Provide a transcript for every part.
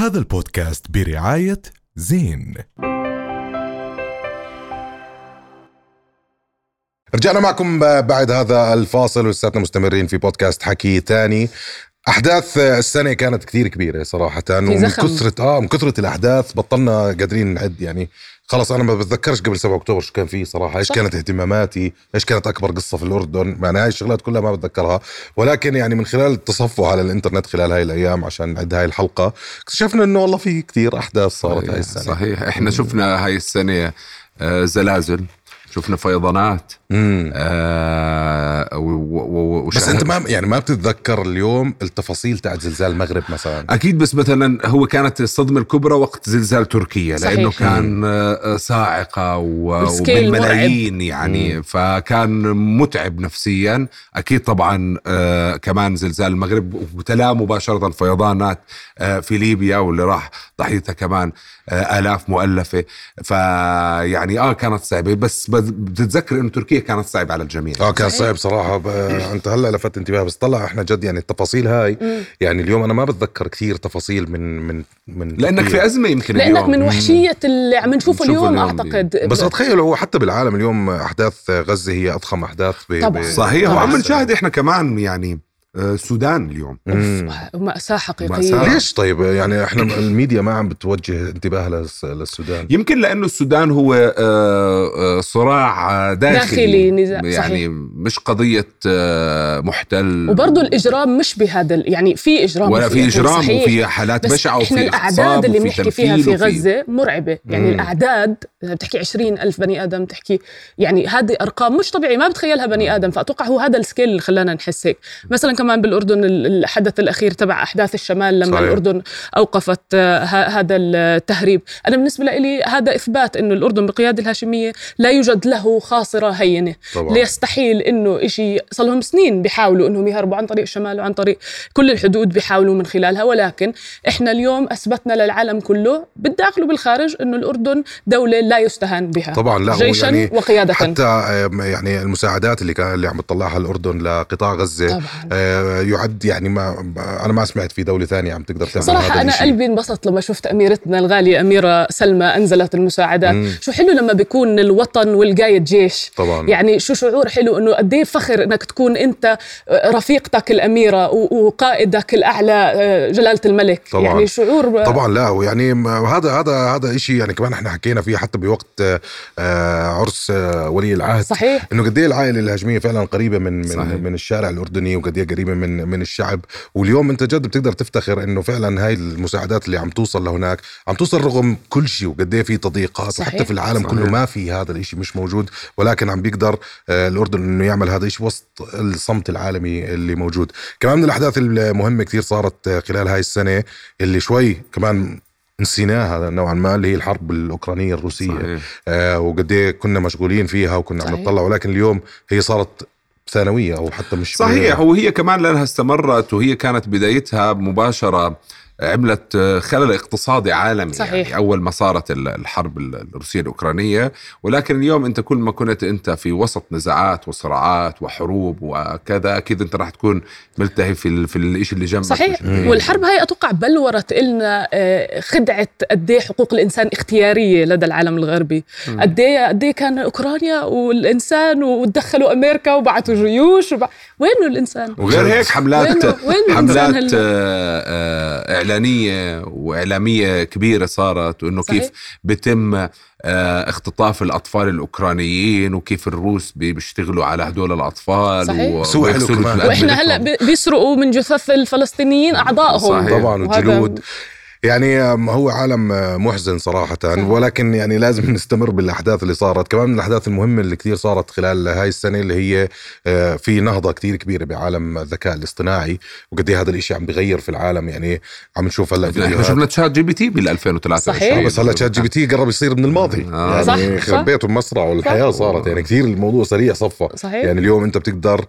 هذا البودكاست برعاية زين. رجعنا معكم بعد هذا الفاصل ولساتنا مستمرين في بودكاست حكي تاني. أحداث السنة كانت كثير كبيرة صراحة ومن زخم. كثرة آه من كثرة الأحداث بطلنا قادرين نعد يعني خلص أنا ما بتذكرش قبل 7 أكتوبر شو كان فيه صراحة إيش صح. كانت اهتماماتي إيش كانت أكبر قصة في الأردن يعني هاي الشغلات كلها ما بتذكرها ولكن يعني من خلال التصفح على الإنترنت خلال هاي الأيام عشان نعد هاي الحلقة اكتشفنا إنه والله في كثير أحداث صارت هاي السنة صحيح إحنا شفنا هاي السنة آه، زلازل شفنا فيضانات. آه بس أنت ما يعني ما بتتذكر اليوم التفاصيل تاعت زلزال المغرب مثلا؟ أكيد بس مثلا هو كانت الصدمة الكبرى وقت زلزال تركيا صحيح. لأنه كان آه، صاعقه و- السكيل وبالملايين يعني فكان متعب نفسيا. أكيد طبعا آه، كمان زلزال المغرب وتلاه مباشرة فيضانات آه، في ليبيا واللي راح ضحيتها كمان آه، آلاف مؤلفة. فيعني آه كانت صعبة. بس بت- بتتذكر إنه تركيا كانت صعبه على الجميع آه كان. صعب صراحة ب... أنت هلأ لفت انتباه بس طلع إحنا جد يعني التفاصيل هاي يعني اليوم أنا ما بتذكر كثير تفاصيل من من من لأنك. في أزمة يمكن لأنك اليوم. من وحشية اللي عم نشوفه اليوم, اليوم أعتقد بس اتخيل هو حتى بالعالم اليوم أحداث غزة هي أضخم أحداث ب... طبعاً. صحيح. وعم نشاهد إحنا كمان يعني السودان اليوم مم. مأساة حقيقية مأساة. ليش طيب يعني إحنا الميديا ما عم بتوجه انتباه للس- للسودان يمكن لأنه السودان هو آه، آه، صراع آه، داخلي داخلي، نزاع، يعني صحيح. مش قضية آه، محتل وبرضه الإجرام مش بهذا يعني في إجرام ولا في إجرام صحيح. وفي حالات إحنا وفي الأعداد اغتصاب اللي بنحكي فيها في غزة مرعبة يعني مم. الأعداد إذا بتحكي 20 ألف بني آدم بتحكي يعني هذه أرقام مش طبيعي ما بتخيلها بني آدم فأتوقع هو هذا السكيل اللي خلانا نحس هيك مثلا كمان بالأردن ال- الحدث الأخير تبع أحداث الشمال لما صحيح. الأردن أوقفت آه، هذا التهريب. أنا بالنسبة لي هذا إثبات إنه الأردن بالقياده الهاشمية لا يوجد له خاصرة هينة. طبعاً. ليستحيل إنه شيء صار لهم سنين بيحاولوا إنهم يهربوا عن طريق الشمال وعن طريق كل الحدود بيحاولوا من خلالها. ولكن إحنا اليوم أثبتنا للعالم كله بالداخل وبالخارج إنه الأردن دولة لا يستهان بها. طبعا لا هو جيشا يعني وقياده. حتى يعني المساعدات اللي كان اللي عم تطلعها الأردن لقطاع غزة طبعا. آه، يعد يعني ما أنا ما سمعت في دولة ثانية عم تقدر تعمل صراحة هذا أنا الشيء. قلبي انبسط لما شفت أميرتنا الغالية أميرة سلمى أنزلت المساعدات مم. شو حلو لما بيكون الوطن والقايد جيش طبعا يعني شو شعور حلو إنه قد إيه فخر إنك تكون أنت رفيقتك الأميرة وقائدك الأعلى آه، جلالة الملك طبعاً. يعني شعور طبعا لا ويعني هذا هذا هذا شيء يعني كمان إحنا حكينا فيه حتى بوقت آه، آه، عرس ولي العهد صحيح إنه قد إيه العائلة الهاشميه فعلا قريبة من من صحيح. من الشارع الأردني وقد إيه قريبه من من الشعب واليوم أنت جد بتقدر تفتخر إنه فعلا هاي المساعدات اللي عم توصل لهناك عم توصل رغم كل شيء وقد إيه في تضييقات صحيح. وحتى في العالم صحيح. كله ما في هذا الشيء مش موجود ولكن عم بيقدر آه، الأردن إنه يعمل هذا الشيء وسط الصمت العالمي اللي موجود كمان من الأحداث المهمة كثير صارت آه، خلال هاي السنة اللي شوي كمان نسيناها نوعا ما اللي هي الحرب الأوكرانية الروسية صحيح. آه وقد إيه كنا مشغولين فيها وكنا عم. نطلع ولكن اليوم هي صارت ثانوية أو حتى مش صحيح وهي كمان لأنها استمرت وهي كانت بدايتها مباشرة. عملت خلل اقتصادي عالمي صحيح. يعني أول ما صارت ال- الحرب ال- الروسية الأوكرانية. ولكن اليوم أنت كل ما كنت أنت في وسط نزاعات وصراعات وحروب وكذا أكيد أنت راح تكون ملتهي في ال- في الشيء اللي جنبك. صحيح. والحرب هاي أتوقع بلورت لنا آه، خدعة قد إيه حقوق الإنسان اختيارية لدى العالم الغربي. قد إيه قد إيه كان أوكرانيا والإنسان وتدخلوا أمريكا وبعثوا جيوش وبع... وينه الإنسان؟ وغير هيك حملات وين- وين الإنسان حملات؟ آه، آه، إعلانية وإعلامية كبيرة صارت وإنه. كيف بتم آه، اختطاف الأطفال الأوكرانيين وكيف الروس بي- بيشتغلوا على هدول الأطفال صحيح. و- وإحنا هلأ بيسرقوا من جثث الفلسطينيين أعضائهم صحيح. طبعا وهذا- والجلود يعني هو عالم آه، محزن صراحة ولكن يعني لازم نستمر بالأحداث اللي صارت. كمان من الأحداث المهمة اللي كثير صارت خلال هاي السنة اللي هي آه، في نهضة كثير كبيرة بعالم الذكاء الاصطناعي وقد إيه هذا الإشي عم بغير في العالم. يعني عم نشوف هلأ إحنا شفنا ChatGPT بال 2023 صحيح. آه، بس هلأ ChatGPT قرب يصير من الماضي. آه. يعني صح، يخرب صح. بيته مسرع والحياة صح. صارت. يعني كثير الموضوع سريع صفى صحيح. يعني اليوم أنت بتقدر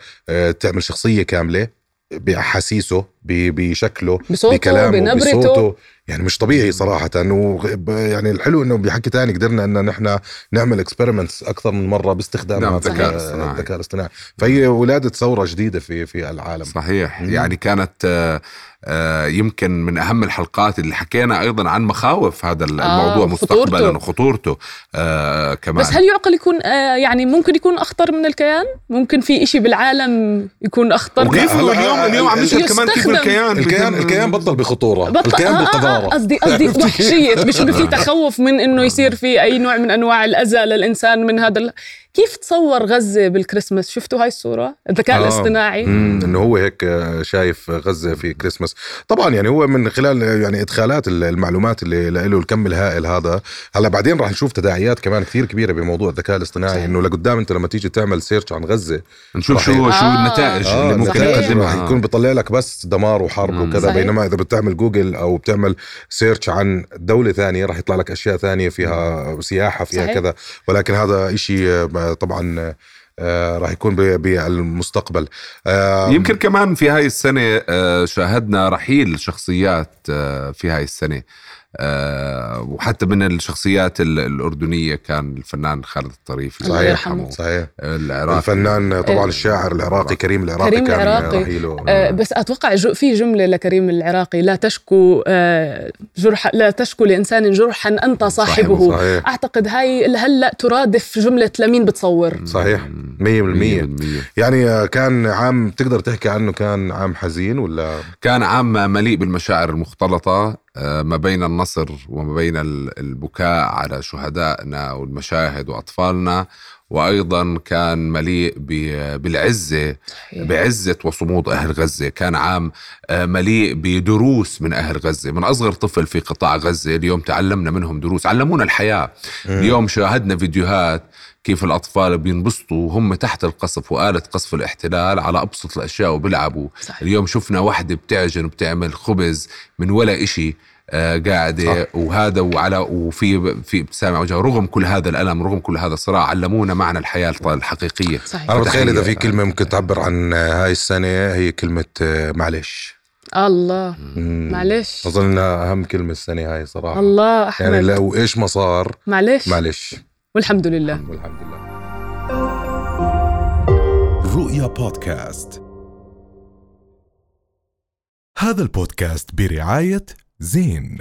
تعمل شخصية كاملة بأحاسيسه بشكله بصوته بكلامه بنبرته. بصوته. يعني مش طبيعي صراحة. يعني الحلو إنه بحكي تاني قدرنا إن نحن نعمل experiments أكثر من مرة باستخدام نعم، الذكاء ال- الاصطناعي. الذكاء الاصطناعي. فهي ولادة ثورة جديدة في في العالم. صحيح. مم. يعني كانت آه، آه، يمكن من أهم الحلقات اللي حكينا أيضا عن مخاوف هذا الموضوع وخطورته. مستقبلا وخطورته آه كمان. بس هل يعقل يكون آه يعني ممكن يكون أخطر من الكيان؟ ممكن في إشي بالعالم يكون أخطر؟ وكيف هلا- اليوم اليوم عم نشهد كمان كيف يستخدم. الكيان الكيان الكيان بطل بخطورة بطل- الكيان آه، آه، آه، بالقذارة قصدي قصدي وحشية مش إنه في تخوف من إنه يصير في أي نوع من أنواع الأذى للإنسان من هذا. كيف تصور غزة بالكريسماس شفتوا هاي الصورة الذكاء آه. الاصطناعي مم، إنه هو هيك آه، شايف غزة في كريسماس طبعا يعني هو من خلال آه، يعني إدخالات ال- المعلومات اللي له الكم الهائل هذا هلأ بعدين راح نشوف تداعيات كمان كثير كبيرة بموضوع الذكاء الاصطناعي. إنه لقدام أنت لما تيجي تعمل search عن غزة نشوف شو صحيح. شو آه. النتائج آه اللي ممكن. تقدمها راح يكون بيطلع لك بس دمار وحرب مم. وكذا صحيح. بينما إذا بتعمل جوجل أو بتعمل search عن دولة ثانية راح يطلع لك أشياء ثانية فيها سياحة فيها صحيح. كذا ولكن هذا إشي آه، طبعا آه، راح يكون بالمستقبل. يمكن كمان في هاي السنة آه، شاهدنا رحيل شخصيات آه، في هاي السنة. وحتى من الشخصيات ال- الأردنية كان الفنان خالد الطريفي الله صحيح يرحمه. صحيح. العراقي. الفنان طبعا إيه. الشاعر العراقي كريم العراقي كريم كان العراقي. رحيله آه، بس أتوقع في جملة لكريم العراقي لا تشكو آه، جرح لا تشكو لإنسان جرحا أنت صاحبه. صحيح. أعتقد هاي هلا ترادف جملة لمين بتصور؟ صحيح. 100% يعني آه، كان عام تقدر تحكي عنه كان عام حزين ولا؟ كان عام مليء بالمشاعر المختلطة. آه، ما بين النصر وما بين ال- البكاء على شهدائنا والمشاهد وأطفالنا وأيضا كان مليء ب- بالعزة بعزة وصمود أهل غزة. كان عام آه، مليء بدروس من أهل غزة. من أصغر طفل في قطاع غزة اليوم تعلمنا منهم دروس. علمونا الحياة. اليوم شاهدنا فيديوهات كيف الأطفال بينبسطوا وهم تحت القصف وآلة قصف الاحتلال على أبسط الأشياء وبيلعبوا. صحيح. اليوم شفنا واحدة بتعجن وبتعمل خبز من ولا إشي آه، قاعدة صح. وهذا وعلى وفي في ابتسامة على وجهها رغم كل هذا الألم رغم كل هذا الصراع علمونا معنى الحياة الحقيقية. صحيح. أنا بتخيل إذا في. كلمة ممكن تعبر عن هاي السنة هي كلمة آه، معلش. الله. مم. معلش. أظن إنها أهم كلمة السنة هاي صراحة. الله أحمد. يعني لو إيش ما صار معلش. معلش. والحمد لله. والحمد لله. رؤيا بودكاست. هذا البودكاست برعاية زين.